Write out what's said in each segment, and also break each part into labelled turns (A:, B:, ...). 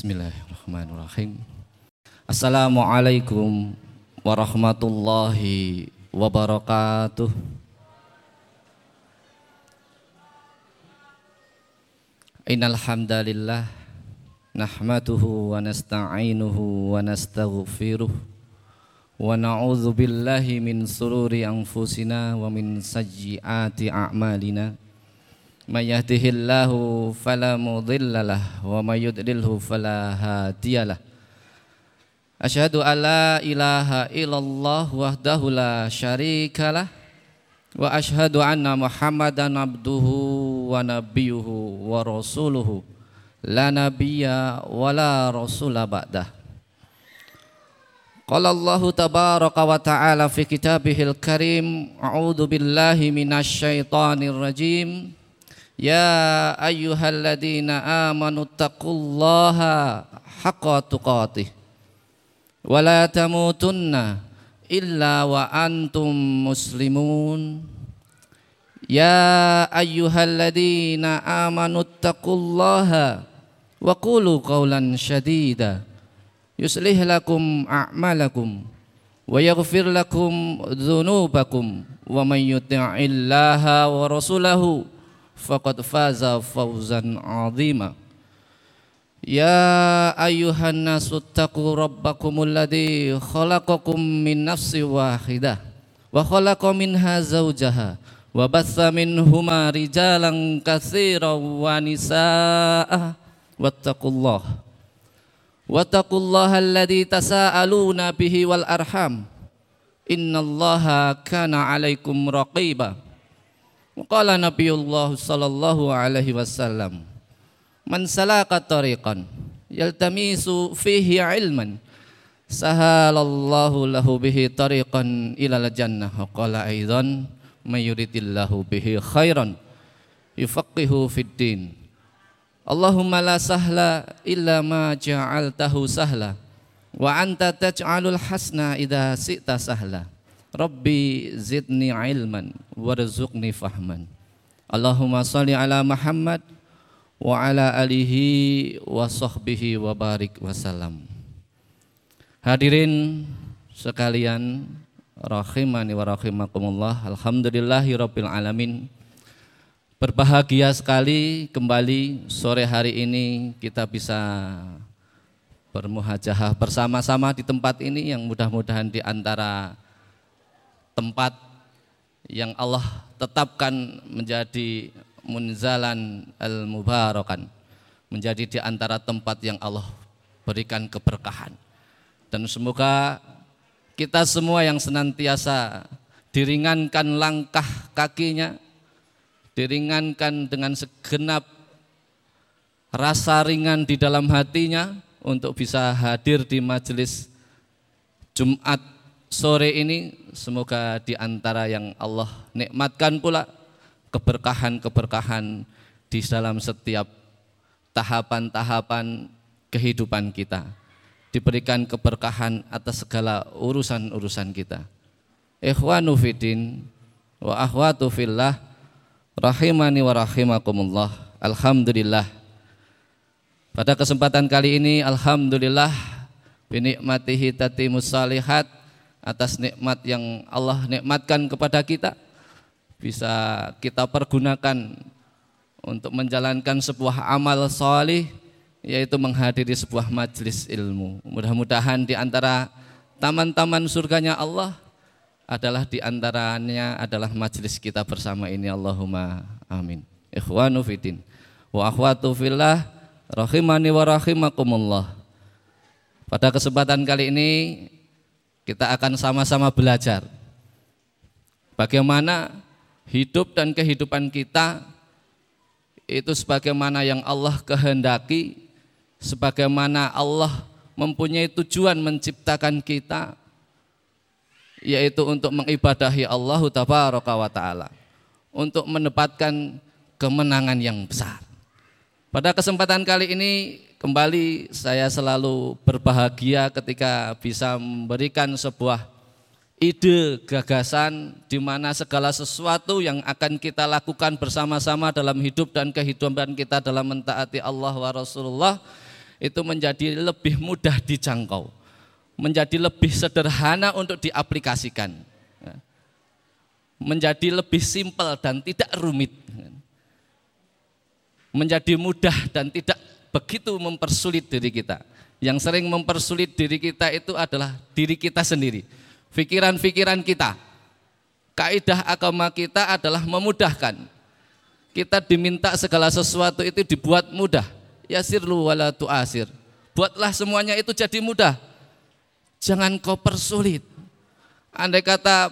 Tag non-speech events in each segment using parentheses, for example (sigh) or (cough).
A: Bismillahirrahmanirrahim. Assalamualaikum warahmatullahi wabarakatuh. Innal hamdalillah nahmaduhu wa nasta'inuhu wa nastaghfiruh wa na'udzu billahi min sururi anfusina wa min sayyiati a'malina. May yahdihillahu fala mudhillalah wa may yudlilhu fala hadiyalah. Asyhadu an la ilaha illallah wahdahu la syarikalah wa asyhadu anna Muhammadan abduhu wa nabiyuhu wa rasuluhu la nabiyya wa la rasula ba'dah. Qala Allah tabaraka wa ta'ala fi kitabihil karim a'udzu billahi minasy syaithanir rajim Ya ayyuhalladzina amanu taqullaha haqqa tuqatih ولا تموتن إلا وأنتم مسلمون. يا أيها الذين آمنوا اتقوا الله وقولوا قولا شديدا يصلح لكم أعمالكم ويغفر لكم ذنوبكم ومن يطع الله ورسوله faqad faza fawzan 'azima. Ya ayuhan nasu taqu rabbakumul ladzi khalaqakum min nafsin wahidah wa khalaqa minha zawjaha wa batha minhuma rijalan katsiran wa nisaa'a. Wattaqullaha wattaqullaha alladzi tasaaluna bihi wal arham. Innallaha kana 'alaikum raqiba. Qala Nabiullah sallallahu alaihi wasallam Man salaka tariqan yaltamisu fihi ilman sahalallahu lahu bihi tariqan ilal jannah. Qala aidan mayuridillahu bihi khairan yufaqihu fid din. Allahumma la sahla illa ma ja'altahu sahla wa anta taj'alul hasna idha si'ta sahla. Rabbi zidni ilman warzuqni fahman Allahumma salli ala Muhammad wa ala alihi wa sahbihi wa barik wasallam. Hadirin sekalian rahimani wa rahimakumullah. Alhamdulillahi rabbil alamin. Berbahagia sekali kembali sore hari ini kita bisa bermuhajahah bersama-sama di tempat ini yang mudah-mudahan di antara tempat yang Allah tetapkan menjadi munzalan al mubarakan menjadi di antara tempat yang Allah berikan keberkahan. Dan semoga kita semua yang senantiasa diringankan langkah kakinya diringankan dengan segenap rasa ringan di dalam hatinya untuk bisa hadir di majelis Jumat sore ini semoga di antara yang Allah nikmatkan pula keberkahan-keberkahan di dalam setiap tahapan-tahapan kehidupan kita. Diberikan keberkahan atas segala urusan-urusan kita. Ikhwanu fidin wa akhwatu fillah rahimani wa rahimakumullah. Alhamdulillah. Pada kesempatan kali ini alhamdulillah binikmatihi tatimus salihat atas nikmat yang Allah nikmatkan kepada kita bisa kita pergunakan untuk menjalankan sebuah amal solih yaitu menghadiri sebuah majelis ilmu. Mudah-mudahan di antara taman-taman surganya Allah adalah di antaranya adalah majelis kita bersama ini Allahumma amin. Ikhwanu fitin wa akhwatu fillah rahimani wa rahimakumullah. Pada kesempatan kali ini kita akan sama-sama belajar bagaimana hidup dan kehidupan kita itu sebagaimana yang Allah kehendaki, sebagaimana Allah mempunyai tujuan menciptakan kita yaitu untuk mengibadahi Allah taala untuk mendapatkan kemenangan yang besar. Pada kesempatan kali ini kembali saya selalu berbahagia ketika bisa memberikan sebuah ide, gagasan di mana segala sesuatu yang akan kita lakukan bersama-sama dalam hidup dan kehidupan kita dalam mentaati Allah wa Rasulullah itu menjadi lebih mudah dijangkau, menjadi lebih sederhana untuk diaplikasikan, ya. menjadi lebih simpel dan tidak rumit, menjadi mudah dan tidak begitu mempersulit diri kita. Yang sering mempersulit diri kita itu adalah diri kita sendiri, pikiran-pikiran kita. Kaidah agama kita adalah memudahkan. Kita diminta segala sesuatu itu dibuat mudah. Yasirlu wala tu'asir. Buatlah semuanya itu jadi mudah. Jangan kau persulit. Andai kata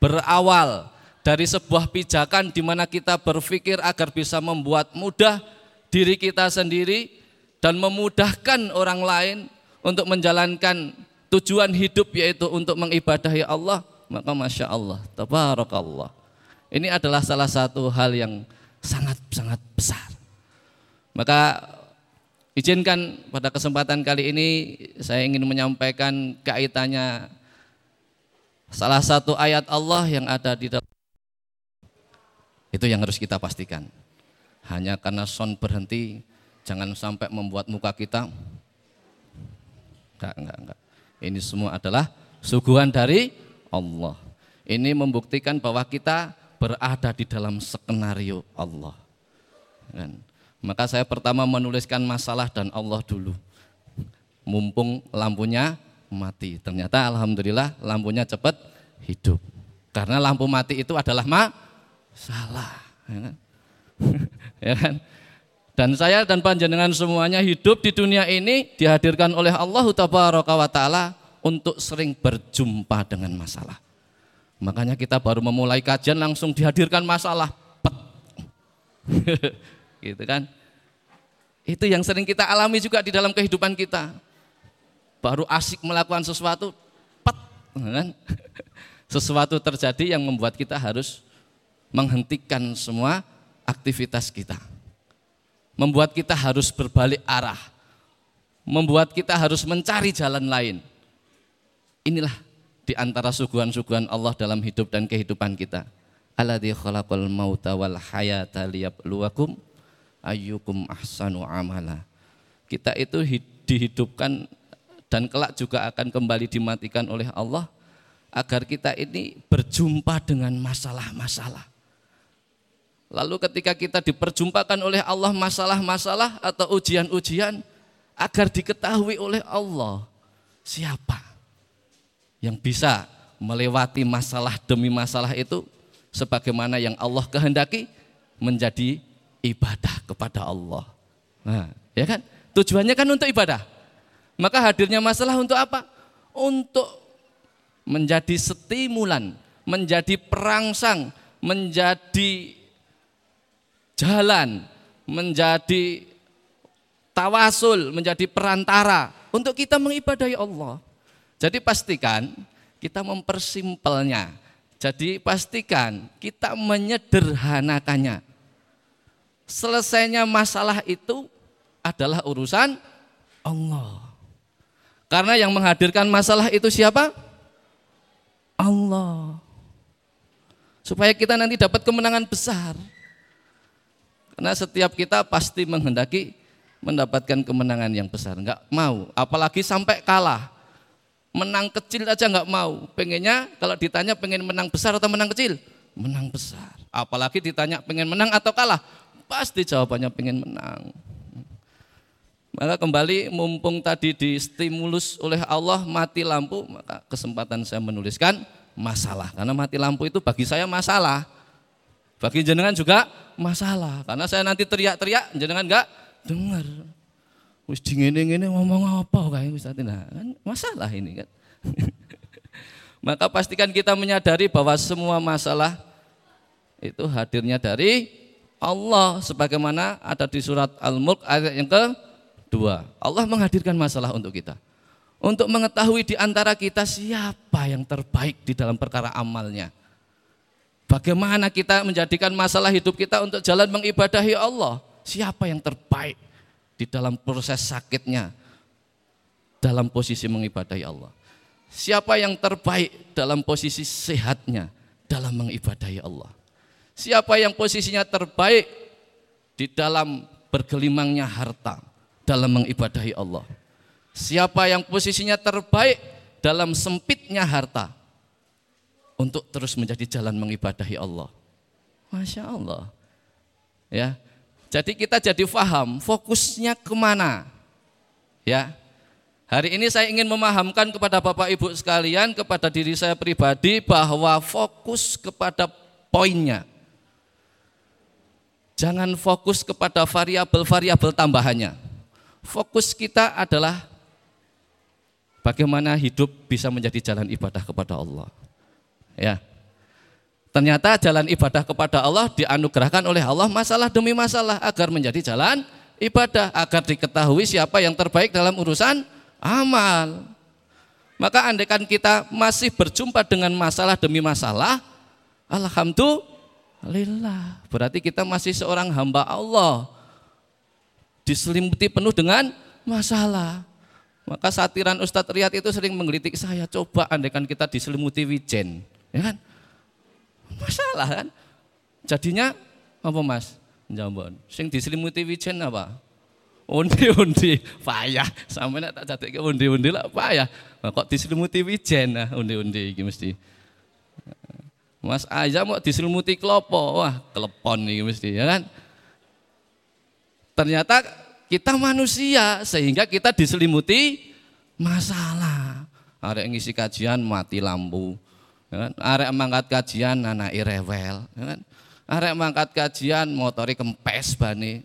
A: berawal dari sebuah pijakan di mana kita berpikir agar bisa membuat mudah diri kita sendiri dan memudahkan orang lain untuk menjalankan tujuan hidup yaitu untuk mengibadahi Allah, maka masya Allah, tabarakallah. Ini adalah salah satu hal yang sangat-sangat besar. Maka izinkan pada kesempatan kali ini saya ingin menyampaikan kaitannya salah satu ayat Allah yang ada di dalam itu yang harus kita pastikan. Hanya karena son berhenti, jangan sampai membuat muka kita enggak, enggak, enggak. Ini semua adalah suguhan dari Allah. Ini membuktikan bahwa kita berada di dalam skenario Allah. Kan? Maka saya pertama menuliskan masalah dan Allah dulu. Mumpung lampunya mati. Ternyata alhamdulillah lampunya cepat hidup. Karena lampu mati itu adalah ma salah. Ya kan? (laughs) ya kan? Dan saya dan panjenengan semuanya hidup di dunia ini dihadirkan oleh Allah wa taala untuk sering berjumpa dengan masalah. Makanya kita baru memulai kajian langsung dihadirkan masalah. (laughs) Gitu kan? Itu yang sering kita alami juga di dalam kehidupan kita. Baru asik melakukan sesuatu, pet, kan? (laughs) Sesuatu terjadi yang membuat kita harus menghentikan semua aktivitas kita. Membuat kita harus berbalik arah. Membuat kita harus mencari jalan lain. Inilah di antara suguhan-suguhan Allah dalam hidup dan kehidupan kita. Alladzi khalaqal mauta wal hayata liyabluwakum ayyukum ahsanu amala. Kita itu dihidupkan dan kelak juga akan kembali dimatikan oleh Allah agar kita ini berjumpa dengan masalah-masalah Lalu ketika kita diperjumpakan oleh Allah masalah-masalah atau ujian-ujian agar diketahui oleh Allah siapa yang bisa melewati masalah demi masalah itu sebagaimana yang Allah kehendaki menjadi ibadah kepada Allah. Nah, ya kan? Tujuannya kan untuk ibadah. Maka hadirnya masalah untuk apa? Untuk menjadi stimulan, menjadi perangsang, menjadi jalan, menjadi tawasul, menjadi perantara untuk kita mengibadahi Allah. Jadi pastikan kita mempersimpelnya. Jadi pastikan kita menyederhanakannya. Selesainya masalah itu adalah urusan Allah. Karena yang menghadirkan masalah itu siapa? Allah. Supaya kita nanti dapat kemenangan besar. Karena setiap kita pasti menghendaki mendapatkan kemenangan yang besar. Enggak mau, apalagi sampai kalah. Menang kecil aja enggak mau. Pengennya kalau ditanya pengen menang besar atau menang kecil? Menang besar. Apalagi ditanya pengen menang atau kalah? Pasti jawabannya pengen menang. Maka kembali mumpung tadi di stimulus oleh Allah mati lampu, maka kesempatan saya menuliskan masalah. Karena mati lampu itu bagi saya masalah. Bagi jenengan juga masalah. Karena saya nanti teriak-teriak, jenengan enggak dengar. Wis dingin ini ngomong apa kayak Ustaz nah, kan masalah ini kan. (laughs) Maka pastikan kita menyadari bahwa semua masalah itu hadirnya dari Allah sebagaimana ada di surat Al-Mulk ayat yang kedua. Allah menghadirkan masalah untuk kita. Untuk mengetahui di antara kita siapa yang terbaik di dalam perkara amalnya Bagaimana kita menjadikan masalah hidup kita untuk jalan mengibadahi Allah? Siapa yang terbaik di dalam proses sakitnya dalam posisi mengibadahi Allah? Siapa yang terbaik dalam posisi sehatnya dalam mengibadahi Allah? Siapa yang posisinya terbaik di dalam bergelimangnya harta, dalam mengibadahi Allah. Siapa yang posisinya terbaik dalam sempitnya harta untuk terus menjadi jalan mengibadahi Allah. Masya Allah. Ya, jadi kita jadi faham fokusnya ke mana. Ya, hari ini saya ingin memahamkan kepada Bapak Ibu sekalian, kepada diri saya pribadi bahwa fokus kepada poinnya. Jangan fokus kepada variabel-variabel tambahannya. Fokus kita adalah bagaimana hidup bisa menjadi jalan ibadah kepada Allah. Ya. Ternyata jalan ibadah kepada Allah dianugerahkan oleh Allah masalah demi masalah agar menjadi jalan ibadah agar diketahui siapa yang terbaik dalam urusan amal. Maka andaikan kita masih berjumpa dengan masalah demi masalah, alhamdulillah. Berarti kita masih seorang hamba Allah. Diselimuti penuh dengan masalah. Maka satiran Ustadz Riyad itu sering menggelitik saya, coba andaikan kita diselimuti wijen, ya kan? Masalah kan? Jadinya apa Mas? Jambon. Sing diselimuti wijen apa? Undi-undi, payah. Sampai nak tak ke undi-undi lah payah. Nah, kok diselimuti wijen nah undi-undi iki mesti. Mas aja mau diselimuti klopo, wah kelepon nih mesti ya kan. Ternyata kita manusia sehingga kita diselimuti masalah. Ada yang ngisi kajian mati lampu. Kan? Arek mangkat kajian anak irewel. Kan? Arek mangkat kajian motori kempes bani.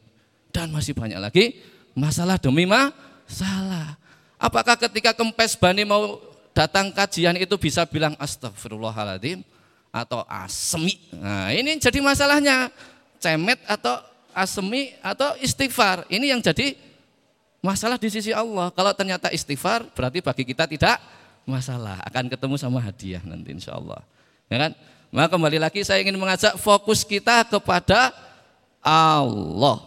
A: Dan masih banyak lagi masalah demi masalah. Apakah ketika kempes bani mau datang kajian itu bisa bilang astagfirullahaladzim atau asmi. Nah ini jadi masalahnya. Cemet atau asmi atau istighfar. Ini yang jadi masalah di sisi Allah. Kalau ternyata istighfar berarti bagi kita tidak masalah. Akan ketemu sama hadiah nanti insya Allah. Ya kan? Maka kembali lagi saya ingin mengajak fokus kita kepada Allah.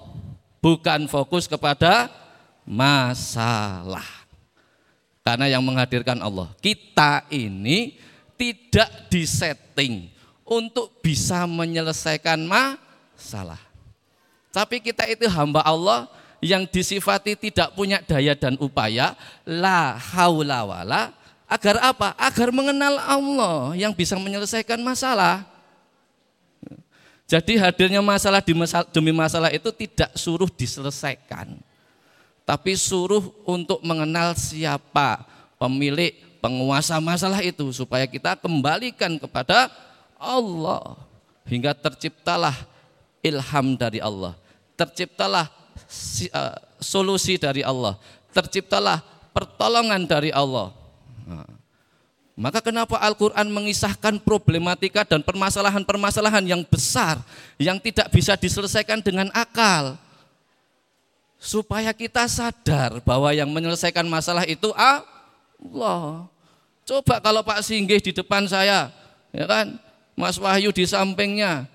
A: Bukan fokus kepada masalah. Karena yang menghadirkan Allah. Kita ini tidak disetting untuk bisa menyelesaikan masalah. Tapi kita itu hamba Allah yang disifati tidak punya daya dan upaya, la haula wala, agar apa? Agar mengenal Allah yang bisa menyelesaikan masalah. Jadi hadirnya masalah demi masalah itu tidak suruh diselesaikan. Tapi suruh untuk mengenal siapa pemilik penguasa masalah itu supaya kita kembalikan kepada Allah hingga terciptalah ilham dari Allah terciptalah uh, solusi dari Allah, terciptalah pertolongan dari Allah. Maka kenapa Al-Quran mengisahkan problematika dan permasalahan-permasalahan yang besar yang tidak bisa diselesaikan dengan akal? Supaya kita sadar bahwa yang menyelesaikan masalah itu Allah. Coba kalau Pak Singgih di depan saya, ya kan, Mas Wahyu di sampingnya,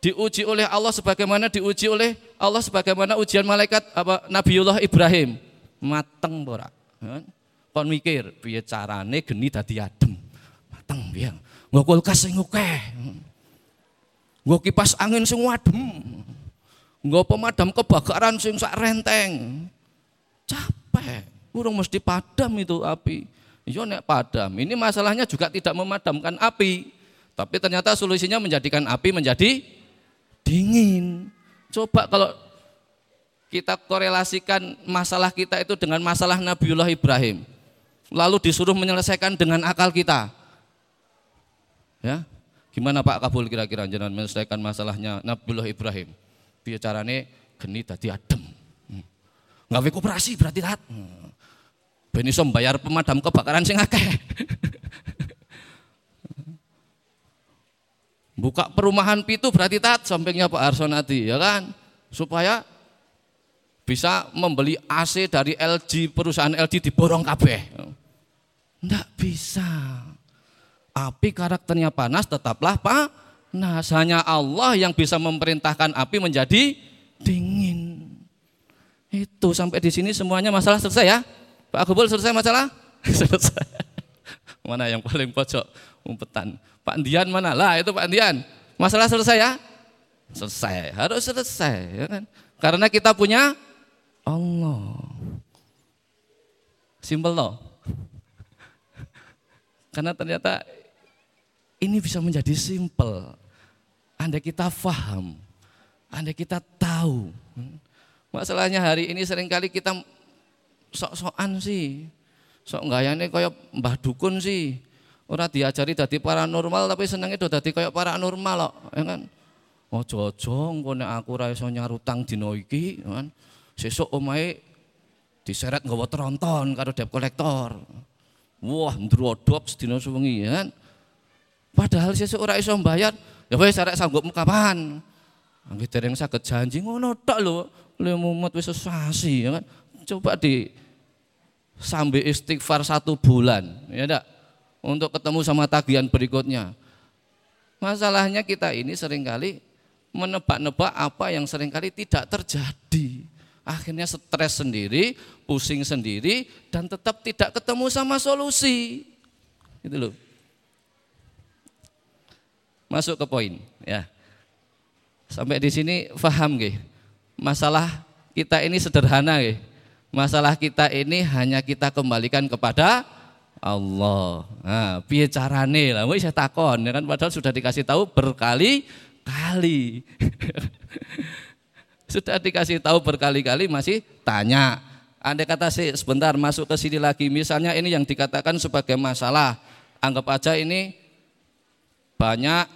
A: diuji oleh Allah sebagaimana diuji oleh Allah sebagaimana ujian malaikat apa Nabiullah Ibrahim. Mateng ora? Ya kan? Kon mikir piye carane geni dadi adem. Mateng piye? Nggo kulkas sing akeh. Nggo kipas angin sing adem. Nggo pemadam kebakaran sing sak renteng. Capek. Urung mesti padam itu api. Iya nek padam. Ini masalahnya juga tidak memadamkan api. Tapi ternyata solusinya menjadikan api menjadi dingin. Coba kalau kita korelasikan masalah kita itu dengan masalah Nabiullah Ibrahim. Lalu disuruh menyelesaikan dengan akal kita. Ya, gimana Pak Kabul kira-kira jangan menyelesaikan masalahnya Nabiullah Ibrahim? Bicarane geni tadi adem. Hmm. Nggak koperasi berarti tat. Hmm. Ben bayar pemadam kebakaran sing akeh. (laughs) Buka perumahan pitu berarti tat sampingnya Pak Arsonati ya kan. Supaya bisa membeli AC dari LG perusahaan LG diborong kabeh. Enggak bisa. Api karakternya panas tetaplah Pak. Nah, hanya Allah yang bisa memerintahkan api menjadi dingin. Itu sampai di sini semuanya masalah selesai ya. Pak Gubul selesai masalah? (laughs) selesai. Mana yang paling pojok umpetan? Pak Dian mana? Lah itu Pak Dian. Masalah selesai ya? Selesai, harus selesai. Ya kan? Karena kita punya Allah. Simpel loh. Karena ternyata ini bisa menjadi simpel. Anda kita faham, Anda kita tahu. Masalahnya hari ini sering kali kita sok-sokan sih. Sok gayane kayak Mbah Dukun sih. Ora diajari dadi paranormal tapi senengnya do dadi kayak paranormal loh, ya kan? Ojo-ojo engko nek aku ora nyarutang dina iki, ya kan? Sesuk omahe diseret nggawa tronton karo debt kolektor. Wah, ndrodop sedina suwengi, ya kan? Padahal sesuk ora iso mbayar, ya wis arek sanggup kapan? Nggih dereng saged janji ngono tok lho. Le mumet wis sesasi, ya kan? Coba di sambil istighfar satu bulan, ya enggak? untuk ketemu sama tagihan berikutnya. Masalahnya kita ini sering kali menebak-nebak apa yang sering kali tidak terjadi. Akhirnya stres sendiri, pusing sendiri, dan tetap tidak ketemu sama solusi. Itu loh. Masuk ke poin, ya. Sampai di sini paham gak? Masalah kita ini sederhana gak? Masalah kita ini hanya kita kembalikan kepada Allah. Nah, piye carane lah wis saya takon ya kan padahal sudah dikasih tahu berkali-kali. (laughs) sudah dikasih tahu berkali-kali masih tanya. Anda kata sih sebentar masuk ke sini lagi misalnya ini yang dikatakan sebagai masalah. Anggap aja ini banyak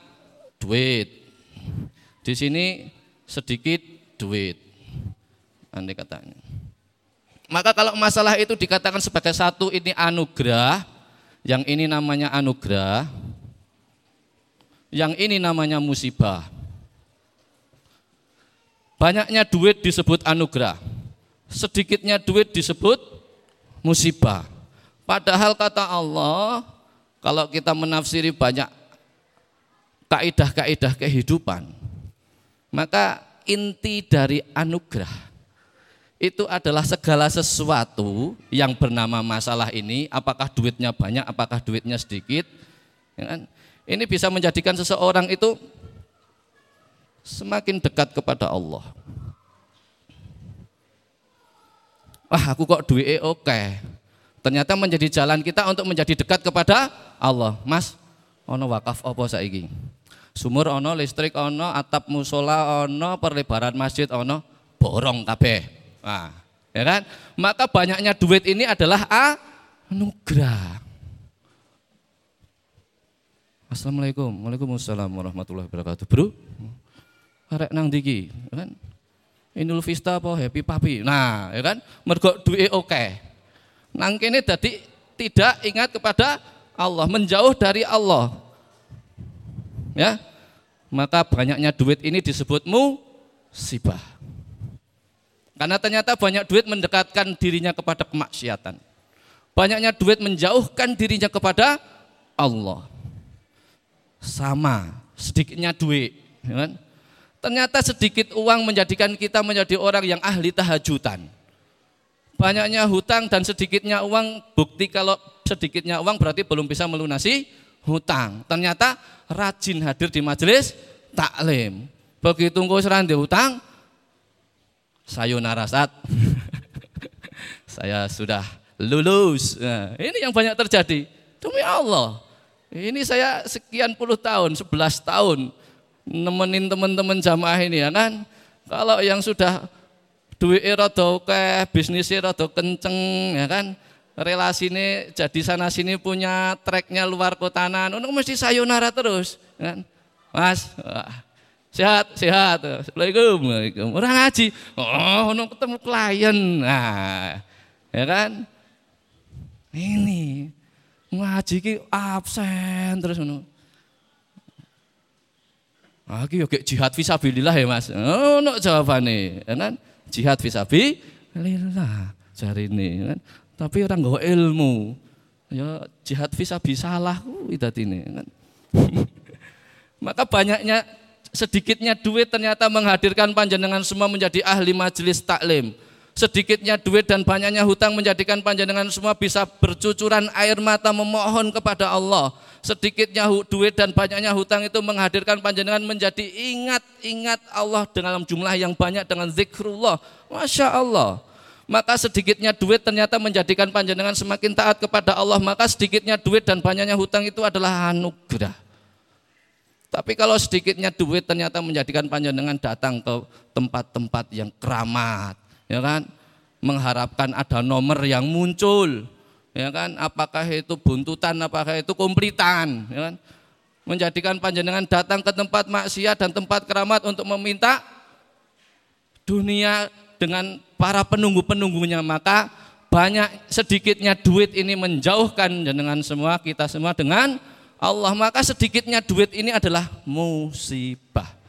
A: duit. Di sini sedikit duit. Anda katanya. Maka kalau masalah itu dikatakan sebagai satu ini anugerah, yang ini namanya anugerah, yang ini namanya musibah. Banyaknya duit disebut anugerah, sedikitnya duit disebut musibah. Padahal kata Allah, kalau kita menafsiri banyak kaidah-kaidah kehidupan, maka inti dari anugerah itu adalah segala sesuatu yang bernama masalah ini, apakah duitnya banyak, apakah duitnya sedikit, ya kan? ini bisa menjadikan seseorang itu semakin dekat kepada Allah. Wah, aku kok duit oke. Okay. Ternyata menjadi jalan kita untuk menjadi dekat kepada Allah. Mas, ono wakaf apa saiki? Sumur ono, listrik ono, atap musola ono, perlebaran masjid ono, borong kabeh. Nah, ya kan? Maka banyaknya duit ini adalah anugerah. Assalamualaikum. Waalaikumsalam warahmatullahi wabarakatuh. Bro, arek nang diki, ya kan? Inul Vista apa Happy Papi. Nah, ya kan? Mergo duit oke. Nang kene dadi tidak ingat kepada Allah, menjauh dari Allah. Ya. Maka banyaknya duit ini disebut musibah. Karena ternyata banyak duit mendekatkan dirinya kepada kemaksiatan. Banyaknya duit menjauhkan dirinya kepada Allah. Sama, sedikitnya duit. Ya kan? Ternyata sedikit uang menjadikan kita menjadi orang yang ahli tahajudan. Banyaknya hutang dan sedikitnya uang, bukti kalau sedikitnya uang berarti belum bisa melunasi hutang. Ternyata rajin hadir di majelis taklim. Begitu engkau serang di hutang, sayonara saat (laughs) saya sudah lulus. Nah, ini yang banyak terjadi. Demi Allah. Ini saya sekian puluh tahun, sebelas tahun nemenin teman-teman jamaah ini ya kan. Kalau yang sudah duit rada oke, bisnisnya rada kenceng ya kan. Relasi ini jadi sana sini punya treknya luar kotanan, untuk mesti sayonara terus ya kan. Mas, Sehat, sehat. Assalamualaikum. Waalaikumsalam. Orang ngaji. Oh, ono ketemu klien. Nah, ya kan? Ini ngaji ki absen terus ngono. Ah ki yo jihad fisabilillah ya Mas. Ono jawabane, ya kan? Jihad fisabilillah ini, ya kan. Tapi orang nggawa ilmu. Ya jihad fisabisalah kuwi ini, ya kan. (laughs) Maka banyaknya sedikitnya duit ternyata menghadirkan panjenengan semua menjadi ahli majelis taklim. Sedikitnya duit dan banyaknya hutang menjadikan panjenengan semua bisa bercucuran air mata memohon kepada Allah. Sedikitnya duit dan banyaknya hutang itu menghadirkan panjenengan menjadi ingat-ingat Allah dengan jumlah yang banyak dengan zikrullah. Masya Allah. maka sedikitnya duit ternyata menjadikan panjenengan semakin taat kepada Allah, maka sedikitnya duit dan banyaknya hutang itu adalah anugerah. Tapi kalau sedikitnya duit ternyata menjadikan panjenengan datang ke tempat-tempat yang keramat, ya kan? Mengharapkan ada nomor yang muncul, ya kan? Apakah itu buntutan, apakah itu komplitan, ya kan? Menjadikan panjenengan datang ke tempat maksiat dan tempat keramat untuk meminta dunia dengan para penunggu-penunggunya maka banyak sedikitnya duit ini menjauhkan dengan semua kita semua dengan Allah maka sedikitnya duit ini adalah musibah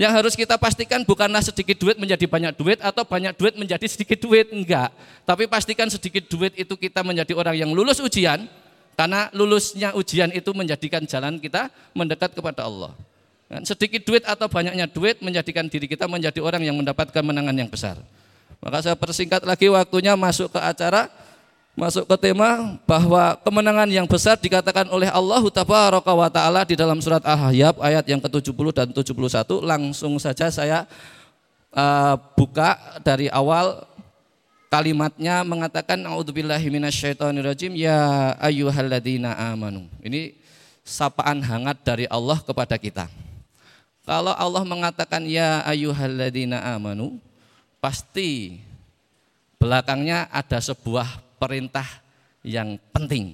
A: yang harus kita pastikan bukanlah sedikit duit menjadi banyak duit atau banyak duit menjadi sedikit duit enggak tapi pastikan sedikit duit itu kita menjadi orang yang lulus ujian karena lulusnya ujian itu menjadikan jalan kita mendekat kepada Allah Kan? Sedikit duit atau banyaknya duit menjadikan diri kita menjadi orang yang mendapatkan kemenangan yang besar. Maka saya persingkat lagi waktunya masuk ke acara, masuk ke tema bahwa kemenangan yang besar dikatakan oleh Allah Tabaraka wa taala di dalam surat Al-Ahzab ayat yang ke-70 dan 71. Langsung saja saya uh, buka dari awal kalimatnya mengatakan auzubillahi minasyaitonirrajim ya ayyuhalladzina amanu. Ini sapaan hangat dari Allah kepada kita. Kalau Allah mengatakan ya ayyuhalladzina amanu, pasti belakangnya ada sebuah perintah yang penting.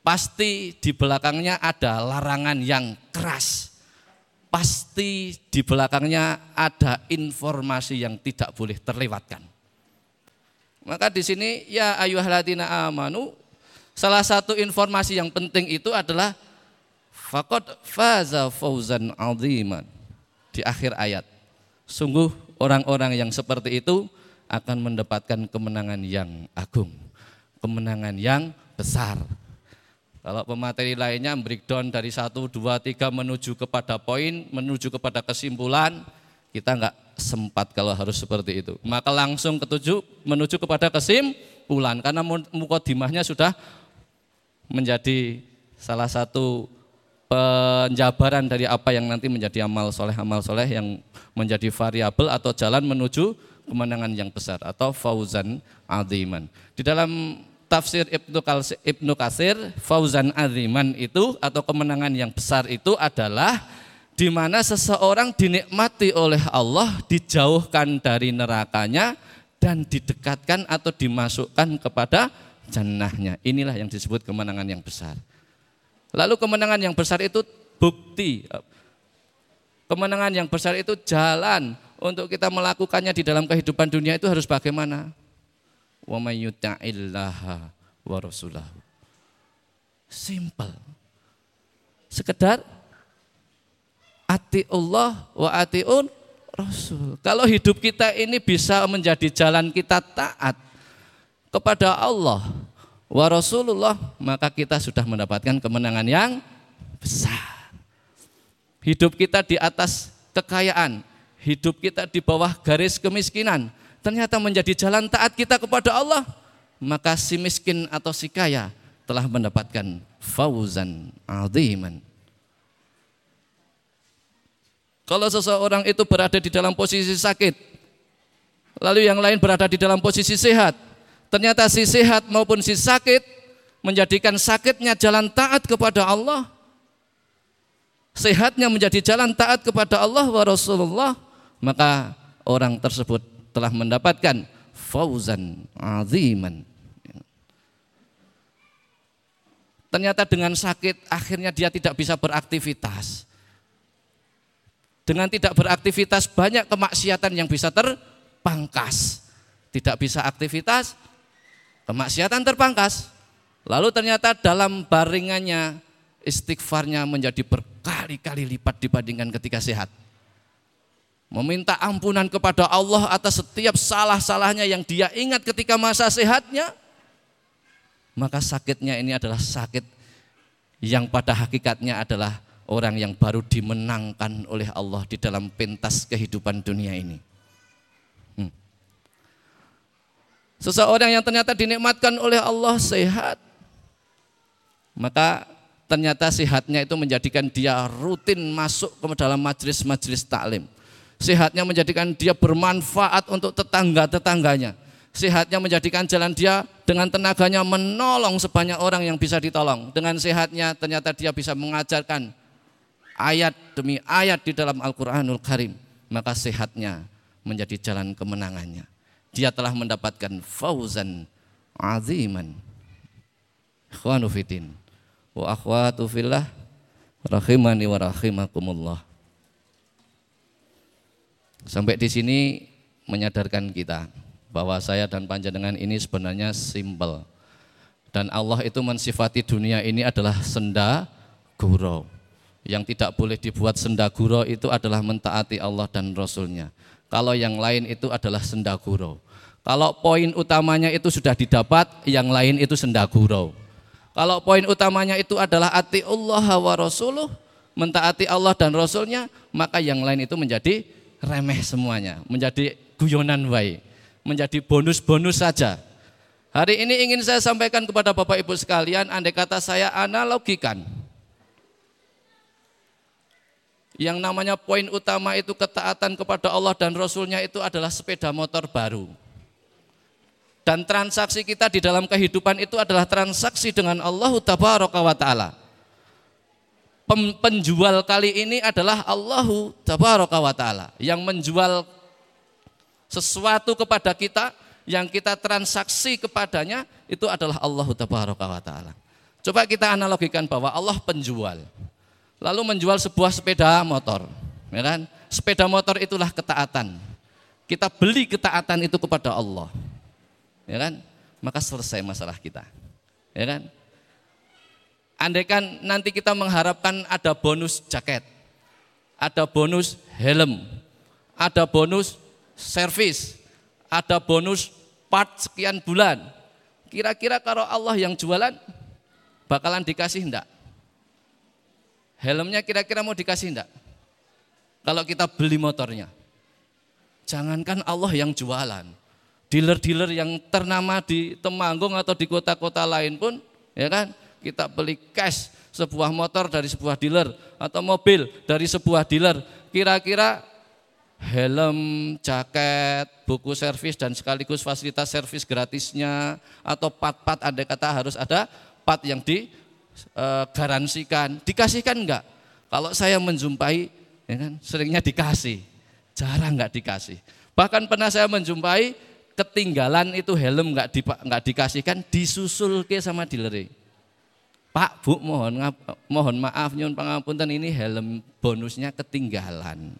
A: Pasti di belakangnya ada larangan yang keras. Pasti di belakangnya ada informasi yang tidak boleh terlewatkan. Maka di sini ya ayyuhalladzina amanu salah satu informasi yang penting itu adalah Fakot faza fauzan aziman. Di akhir ayat. Sungguh orang-orang yang seperti itu akan mendapatkan kemenangan yang agung. Kemenangan yang besar. Kalau pemateri lainnya breakdown dari satu, dua, tiga menuju kepada poin, menuju kepada kesimpulan, kita nggak sempat kalau harus seperti itu. Maka langsung ketujuh menuju kepada kesimpulan karena mukodimahnya sudah menjadi salah satu penjabaran dari apa yang nanti menjadi amal soleh amal soleh yang menjadi variabel atau jalan menuju kemenangan yang besar atau fauzan aziman. Di dalam tafsir Ibnu Kasir, Ibnu Kasir fauzan aziman itu atau kemenangan yang besar itu adalah di mana seseorang dinikmati oleh Allah dijauhkan dari nerakanya dan didekatkan atau dimasukkan kepada jannahnya. Inilah yang disebut kemenangan yang besar. Lalu kemenangan yang besar itu bukti. Kemenangan yang besar itu jalan untuk kita melakukannya di dalam kehidupan dunia itu harus bagaimana? Wa may yutaillaha wa rasulahu. Simple. Sekedar ati Allah wa atiun Rasul. Kalau hidup kita ini bisa menjadi jalan kita taat kepada Allah, wa Rasulullah maka kita sudah mendapatkan kemenangan yang besar. Hidup kita di atas kekayaan, hidup kita di bawah garis kemiskinan, ternyata menjadi jalan taat kita kepada Allah, maka si miskin atau si kaya telah mendapatkan fauzan aziman. Kalau seseorang itu berada di dalam posisi sakit, lalu yang lain berada di dalam posisi sehat, Ternyata si sehat maupun si sakit menjadikan sakitnya jalan taat kepada Allah. Sehatnya menjadi jalan taat kepada Allah wa Rasulullah, maka orang tersebut telah mendapatkan fauzan aziman. Ternyata dengan sakit akhirnya dia tidak bisa beraktivitas. Dengan tidak beraktivitas banyak kemaksiatan yang bisa terpangkas. Tidak bisa aktivitas, Kemaksiatan terpangkas. Lalu ternyata dalam baringannya istighfarnya menjadi berkali-kali lipat dibandingkan ketika sehat. Meminta ampunan kepada Allah atas setiap salah-salahnya yang dia ingat ketika masa sehatnya. Maka sakitnya ini adalah sakit yang pada hakikatnya adalah orang yang baru dimenangkan oleh Allah di dalam pentas kehidupan dunia ini. Seseorang yang ternyata dinikmatkan oleh Allah sehat, maka ternyata sehatnya itu menjadikan dia rutin masuk ke dalam majelis-majelis taklim. Sehatnya menjadikan dia bermanfaat untuk tetangga-tetangganya. sehatnya menjadikan jalan dia dengan tenaganya menolong sebanyak orang yang bisa ditolong. Dengan sehatnya ternyata dia bisa mengajarkan ayat demi ayat di dalam Al-Quranul Karim. Maka sehatnya menjadi jalan kemenangannya. Dia telah mendapatkan fauzan aziman. Ikhwanu fitin wa akhwatu fillah rahimani wa rahimakumullah. Sampai di sini menyadarkan kita bahwa saya dan panjenengan ini sebenarnya simpel. Dan Allah itu mensifati dunia ini adalah senda gurau. Yang tidak boleh dibuat senda gurau itu adalah mentaati Allah dan Rasulnya. Kalau yang lain itu adalah senda gurau. Kalau poin utamanya itu sudah didapat, yang lain itu senda gurau. Kalau poin utamanya itu adalah ati Allah wa Rasuluh, mentaati Allah dan Rasulnya, maka yang lain itu menjadi remeh semuanya, menjadi guyonan baik menjadi bonus-bonus saja. Hari ini ingin saya sampaikan kepada Bapak Ibu sekalian, andai kata saya analogikan. Yang namanya poin utama itu ketaatan kepada Allah dan Rasulnya itu adalah sepeda motor baru. Dan transaksi kita di dalam kehidupan itu adalah transaksi dengan Allah wa ta'ala. Penjual kali ini adalah Allahu wa ta'ala. Yang menjual sesuatu kepada kita yang kita transaksi kepadanya itu adalah Allah taala. Coba kita analogikan bahwa Allah penjual. Lalu menjual sebuah sepeda motor, ya kan? Sepeda motor itulah ketaatan. Kita beli ketaatan itu kepada Allah. Ya kan? Maka selesai masalah kita. Ya kan? Andaikan nanti kita mengharapkan ada bonus jaket, ada bonus helm, ada bonus servis, ada bonus part sekian bulan. Kira-kira kalau Allah yang jualan bakalan dikasih enggak? Helmnya kira-kira mau dikasih enggak? Kalau kita beli motornya. Jangankan Allah yang jualan. Dealer-dealer yang ternama di Temanggung atau di kota-kota lain pun, ya kan, kita beli cash sebuah motor dari sebuah dealer atau mobil dari sebuah dealer. Kira-kira helm, jaket, buku servis dan sekaligus fasilitas servis gratisnya atau part-part ada kata harus ada part yang digaransikan. E, Dikasihkan enggak? Kalau saya menjumpai ya kan, seringnya dikasih, jarang enggak dikasih. Bahkan pernah saya menjumpai ketinggalan itu helm enggak, di, enggak dikasihkan, disusul ke sama dealer. Pak, Bu, mohon mohon maaf nyun pangapunten ini helm bonusnya ketinggalan.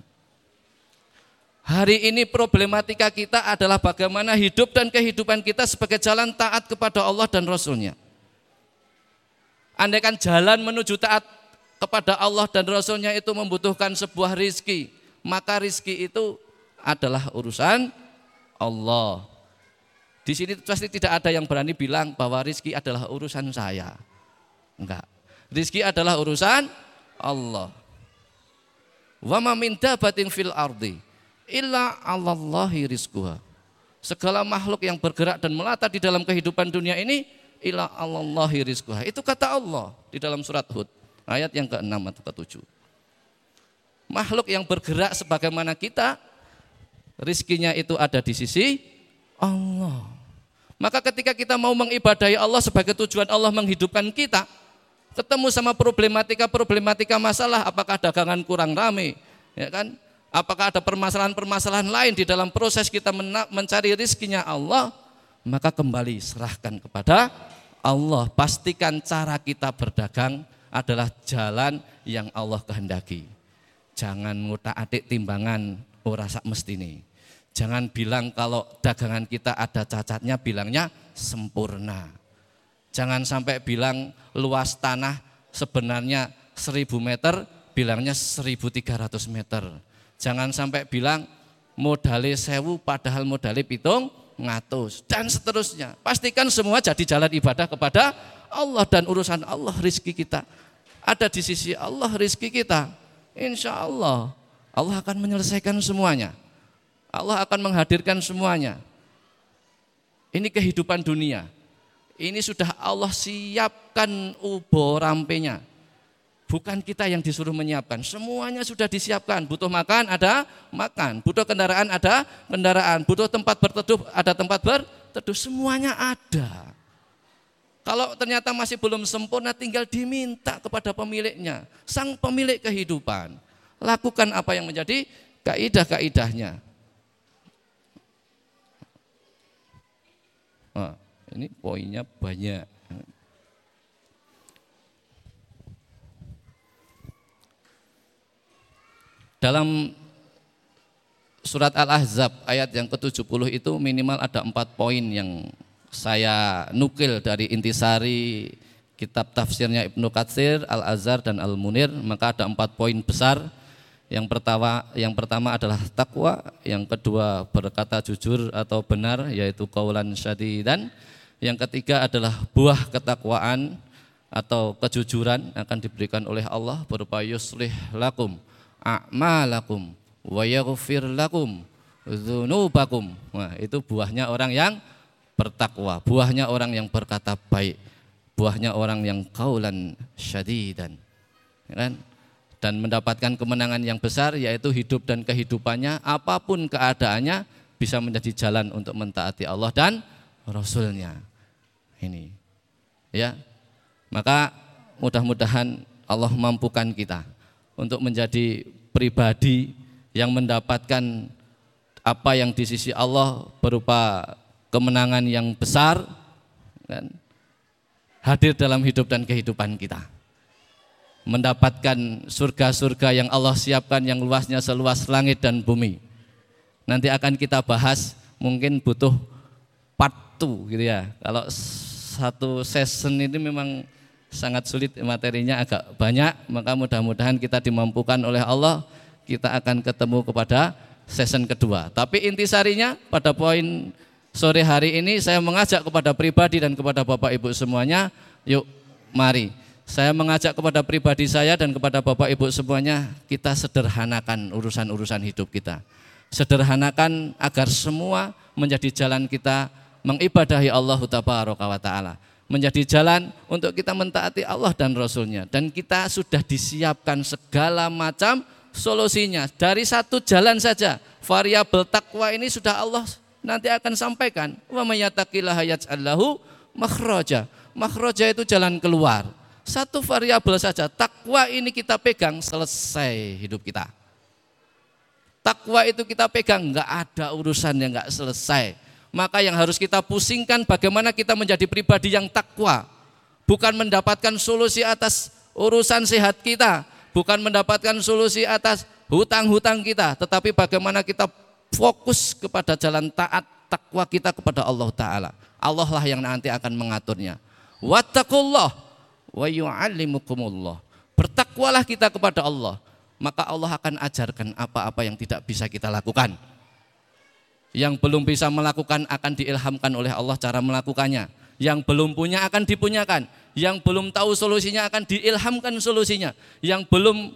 A: Hari ini problematika kita adalah bagaimana hidup dan kehidupan kita sebagai jalan taat kepada Allah dan Rasulnya. Andaikan jalan menuju taat kepada Allah dan Rasulnya itu membutuhkan sebuah rizki, maka rizki itu adalah urusan Allah. Di sini pasti tidak ada yang berani bilang bahwa rizki adalah urusan saya. Enggak. Rizki adalah urusan Allah. Wa ma min dabatin fil ardi illa Allahi rizquha. Segala makhluk yang bergerak dan melata di dalam kehidupan dunia ini illa Allahi rizquha. Itu kata Allah di dalam surat Hud ayat yang ke-6 atau ke-7. Makhluk yang bergerak sebagaimana kita rizkinya itu ada di sisi Allah. Maka ketika kita mau mengibadahi Allah sebagai tujuan Allah menghidupkan kita, ketemu sama problematika-problematika masalah, apakah dagangan kurang rame, ya kan? apakah ada permasalahan-permasalahan lain di dalam proses kita mencari rizkinya Allah, maka kembali serahkan kepada Allah. Pastikan cara kita berdagang adalah jalan yang Allah kehendaki. Jangan ngutak atik timbangan ora sak mestine. Jangan bilang kalau dagangan kita ada cacatnya bilangnya sempurna. Jangan sampai bilang luas tanah sebenarnya 1000 meter bilangnya 1300 meter. Jangan sampai bilang modale sewu padahal modale pitung ngatus dan seterusnya. Pastikan semua jadi jalan ibadah kepada Allah dan urusan Allah rizki kita. Ada di sisi Allah rizki kita. Insya Allah Allah akan menyelesaikan semuanya. Allah akan menghadirkan semuanya. Ini kehidupan dunia. Ini sudah Allah siapkan ubo rampenya. Bukan kita yang disuruh menyiapkan, semuanya sudah disiapkan. Butuh makan, ada makan. Butuh kendaraan, ada kendaraan. Butuh tempat berteduh, ada tempat teduh semuanya ada. Kalau ternyata masih belum sempurna tinggal diminta kepada pemiliknya, sang pemilik kehidupan. Lakukan apa yang menjadi kaidah-kaidahnya. Nah, ini poinnya banyak. Dalam surat Al-Ahzab ayat yang ke-70 itu minimal ada empat poin yang saya nukil dari intisari kitab tafsirnya Ibnu Katsir, Al-Azhar dan Al-Munir, maka ada empat poin besar. Yang pertama yang pertama adalah takwa, yang kedua berkata jujur atau benar yaitu kaulan syadidan. Yang ketiga adalah buah ketakwaan atau kejujuran akan diberikan oleh Allah berupa yuslih lakum a'malakum wa yaghfir lakum dzunubakum. Nah, itu buahnya orang yang bertakwa, buahnya orang yang berkata baik, buahnya orang yang kaulan syadidan. Ya kan? Dan mendapatkan kemenangan yang besar yaitu hidup dan kehidupannya apa pun keadaannya bisa menjadi jalan untuk mentaati Allah dan Rasulnya. Ini. Ya. Maka mudah-mudahan Allah mampukan kita untuk menjadi pribadi yang mendapatkan apa yang di sisi Allah berupa kemenangan yang besar kan, hadir dalam hidup dan kehidupan kita. Mendapatkan surga-surga yang Allah siapkan yang luasnya seluas langit dan bumi. Nanti akan kita bahas mungkin butuh part 2 gitu ya. Kalau satu season ini memang sangat sulit materinya agak banyak, maka mudah-mudahan kita dimampukan oleh Allah, kita akan ketemu kepada season kedua. Tapi intisarinya pada poin sore hari ini saya mengajak kepada pribadi dan kepada Bapak Ibu semuanya, yuk mari. Saya mengajak kepada pribadi saya dan kepada Bapak Ibu semuanya, kita sederhanakan urusan-urusan hidup kita. Sederhanakan agar semua menjadi jalan kita mengibadahi Allah Taala menjadi jalan untuk kita mentaati Allah dan Rasulnya. Dan kita sudah disiapkan segala macam solusinya. Dari satu jalan saja, variabel takwa ini sudah Allah nanti akan sampaikan. Wa mayyatakillah yaj'allahu makhraja. Makhraja itu jalan keluar. Satu variabel saja, takwa ini kita pegang, selesai hidup kita. Takwa itu kita pegang, nggak ada urusan yang nggak selesai maka yang harus kita pusingkan bagaimana kita menjadi pribadi yang takwa. Bukan mendapatkan solusi atas urusan sehat kita, bukan mendapatkan solusi atas hutang-hutang kita, tetapi bagaimana kita fokus kepada jalan taat takwa kita kepada Allah taala. Allah lah yang nanti akan mengaturnya. Wattaqullah wa yu'allimukumullah. Bertakwalah kita kepada Allah, maka Allah akan ajarkan apa-apa yang tidak bisa kita lakukan yang belum bisa melakukan akan diilhamkan oleh Allah cara melakukannya. Yang belum punya akan dipunyakan. Yang belum tahu solusinya akan diilhamkan solusinya. Yang belum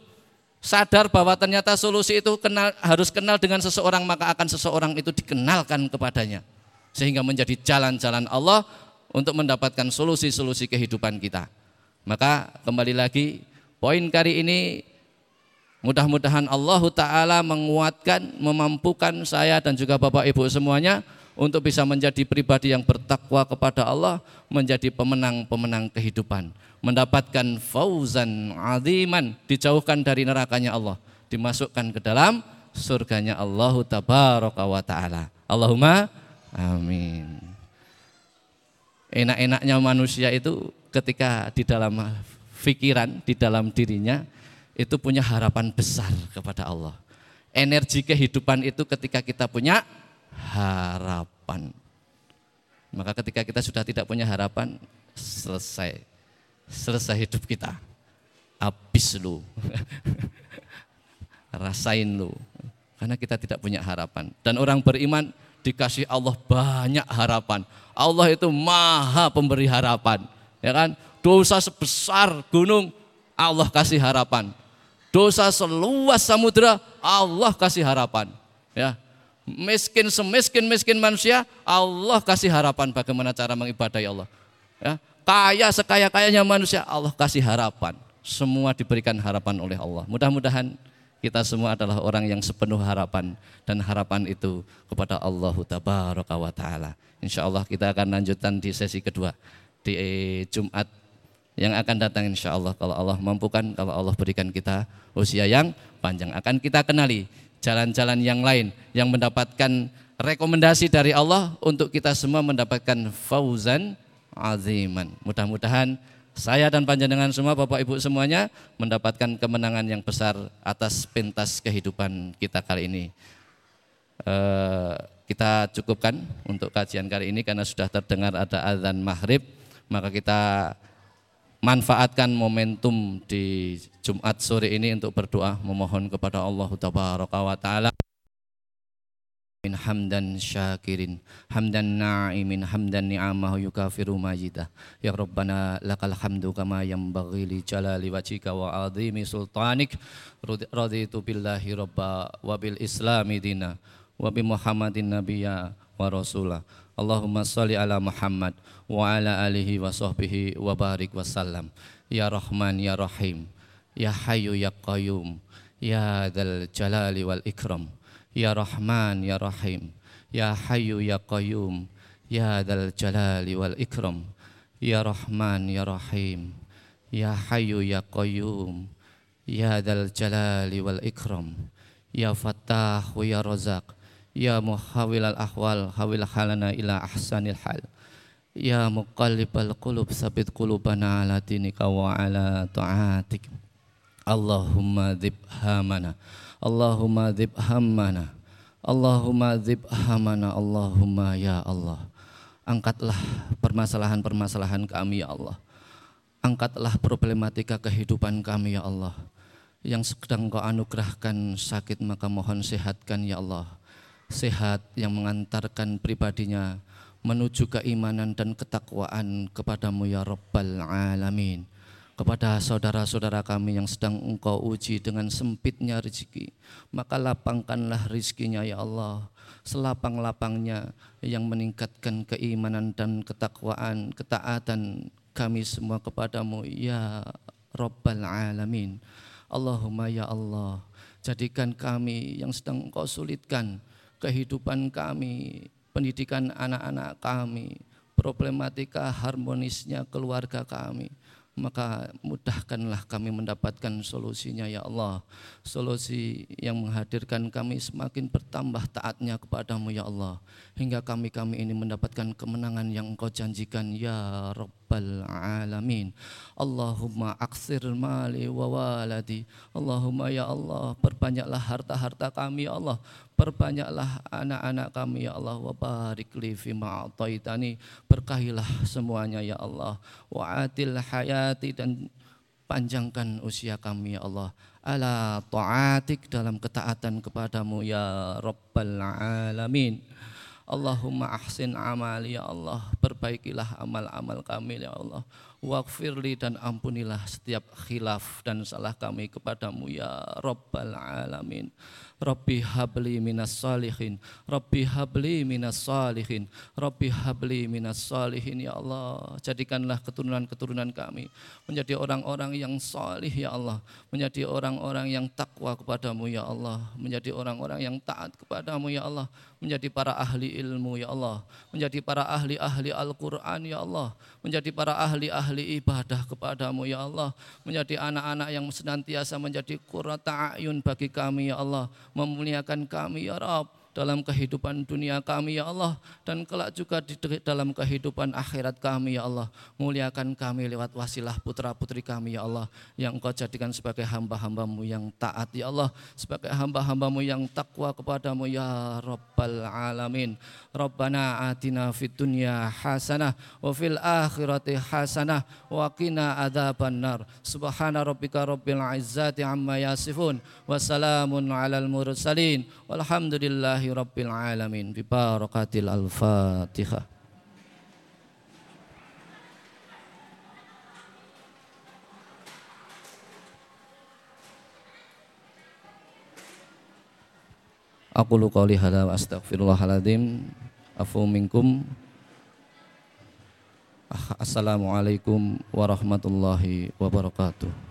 A: sadar bahwa ternyata solusi itu kenal, harus kenal dengan seseorang maka akan seseorang itu dikenalkan kepadanya. Sehingga menjadi jalan-jalan Allah untuk mendapatkan solusi-solusi kehidupan kita. Maka kembali lagi poin kali ini Mudah-mudahan Allah Ta'ala menguatkan, memampukan saya dan juga Bapak Ibu semuanya untuk bisa menjadi pribadi yang bertakwa kepada Allah, menjadi pemenang-pemenang kehidupan, mendapatkan fauzan aziman, dijauhkan dari nerakanya Allah, dimasukkan ke dalam surganya Allah Tabaraka wa Ta'ala. Allahumma amin. Enak-enaknya manusia itu ketika di dalam pikiran, di dalam dirinya, itu punya harapan besar kepada Allah. Energi kehidupan itu ketika kita punya harapan. Maka ketika kita sudah tidak punya harapan, selesai. Selesai hidup kita. Habis lu. (laughs) Rasain lu. Karena kita tidak punya harapan. Dan orang beriman dikasih Allah banyak harapan. Allah itu maha pemberi harapan. Ya kan? Dosa sebesar gunung, Allah kasih harapan dosa seluas samudra, Allah kasih harapan. Ya, miskin semiskin miskin manusia, Allah kasih harapan bagaimana cara mengibadai Allah. Ya, kaya sekaya kayanya manusia, Allah kasih harapan. Semua diberikan harapan oleh Allah. Mudah-mudahan Kita semua adalah orang yang sepenuh harapan dan harapan itu kepada Allah Tabaraka wa taala. Insya Allah kita akan lanjutkan di sesi kedua di Jumat yang akan datang insya Allah kalau Allah mampukan, kalau Allah berikan kita usia yang panjang. Akan kita kenali jalan-jalan yang lain yang mendapatkan rekomendasi dari Allah untuk kita semua mendapatkan fauzan aziman. Mudah-mudahan saya dan panjenengan semua Bapak Ibu semuanya mendapatkan kemenangan yang besar atas pentas kehidupan kita kali ini. Uh, kita cukupkan untuk kajian kali ini karena sudah terdengar ada azan maghrib, maka kita manfaatkan momentum di Jumat sore ini untuk berdoa memohon kepada Allah Taala. Min hamdan syakirin hamdan na'imin hamdan ni'amahu yukafiru majidah. Ya rabbana lakal hamdu kama yanbaghi li jalali wajhika wa azimi sultanik. Raditu billahi rabba wa bil islami dina wa bi muhammadin nabiyya wa rasula Allahumma salli ala Muhammad wa ala alihi wa sahbihi wa barik wa sallam ya rahman ya rahim ya hayyu ya qayyum ya dzal jalali wal ikram Ya Rahman Ya Rahim Ya Hayyu Ya Qayyum Ya Dal Jalali Wal Ikram Ya Rahman Ya Rahim Ya Hayyu Ya Qayyum Ya Dal Jalali Wal Ikram Ya Fattah Ya Razak Ya Muhawil Al Ahwal Hawil halana ila ahsanil hal. Ya Muqallibal Qulub Sabit qulubana ala dinika wa ala ta'atik. Allahumma dhibhamana Allahumma dzib hammana Allahumma dzib hamana Allahumma ya Allah. Angkatlah permasalahan-permasalahan kami ya Allah. Angkatlah problematika kehidupan kami ya Allah. Yang sedang kau anugerahkan sakit maka mohon sehatkan ya Allah Sehat yang mengantarkan pribadinya menuju keimanan dan ketakwaan kepadamu ya Rabbal Alamin kepada saudara-saudara kami yang sedang engkau uji dengan sempitnya rezeki. Maka lapangkanlah rezekinya ya Allah. Selapang-lapangnya yang meningkatkan keimanan dan ketakwaan, ketaatan kami semua kepadamu ya Rabbal Alamin. Allahumma ya Allah, jadikan kami yang sedang engkau sulitkan kehidupan kami, pendidikan anak-anak kami, problematika harmonisnya keluarga kami maka mudahkanlah kami mendapatkan solusinya ya Allah. Solusi yang menghadirkan kami semakin bertambah taatnya kepadamu ya Allah. Hingga kami-kami ini mendapatkan kemenangan yang engkau janjikan ya Rabbal Alamin. Allahumma aksir mali wa waladi. Allahumma ya Allah perbanyaklah harta-harta kami ya Allah perbanyaklah anak-anak kami ya Allah wa barik li fi ma'ataitani berkahilah semuanya ya Allah. Wa atil hayati dan panjangkan usia kami ya Allah. Ala ta'atik dalam ketaatan kepadamu ya rabbal alamin. Allahumma ahsin amali ya Allah. Perbaikilah amal-amal kami ya Allah. Wakfirli dan ampunilah setiap khilaf dan salah kami kepadamu ya Rabbal Alamin Rabbi habli minas salihin. Rabbi habli minas salihin. Rabbi habli minas salihin Ya Allah. Jadikanlah keturunan-keturunan kami Menjadi orang-orang yang salih Ya Allah. Menjadi orang-orang yang takwa kepadamu Ya Allah. Menjadi orang-orang yang taat kepadamu Ya Allah. Menjadi para ahli ilmu Ya Allah. Menjadi para ahli-ahli Al-Quran Ya Allah. Menjadi para ahli-ahli ibadah kepadamu Ya Allah. Menjadi anak-anak yang senantiasa menjadi kurata ayun bagi kami Ya Allah memuliakan kami ya Rabb dalam kehidupan dunia kami ya Allah. Dan kelak juga di dalam kehidupan akhirat kami ya Allah. Muliakan kami lewat wasilah putra putri kami ya Allah yang engkau jadikan sebagai hamba-hambamu yang taat ya Allah. Sebagai hamba-hambamu yang takwa kepadamu ya Rabbal Alamin. Rabbana atina fid dunya hasanah wa fil akhirati hasanah wa qina adzabannar subhana rabbika rabbil izzati amma yasifun wa salamun alal mursalin. Walhamdulillah Alhamdulillahi Rabbil Alamin. Bi barakatil Al-Fatihah Aku lu qawli hadha wa astaghfirullahaladzim Afu minkum. Assalamualaikum warahmatullahi wabarakatuh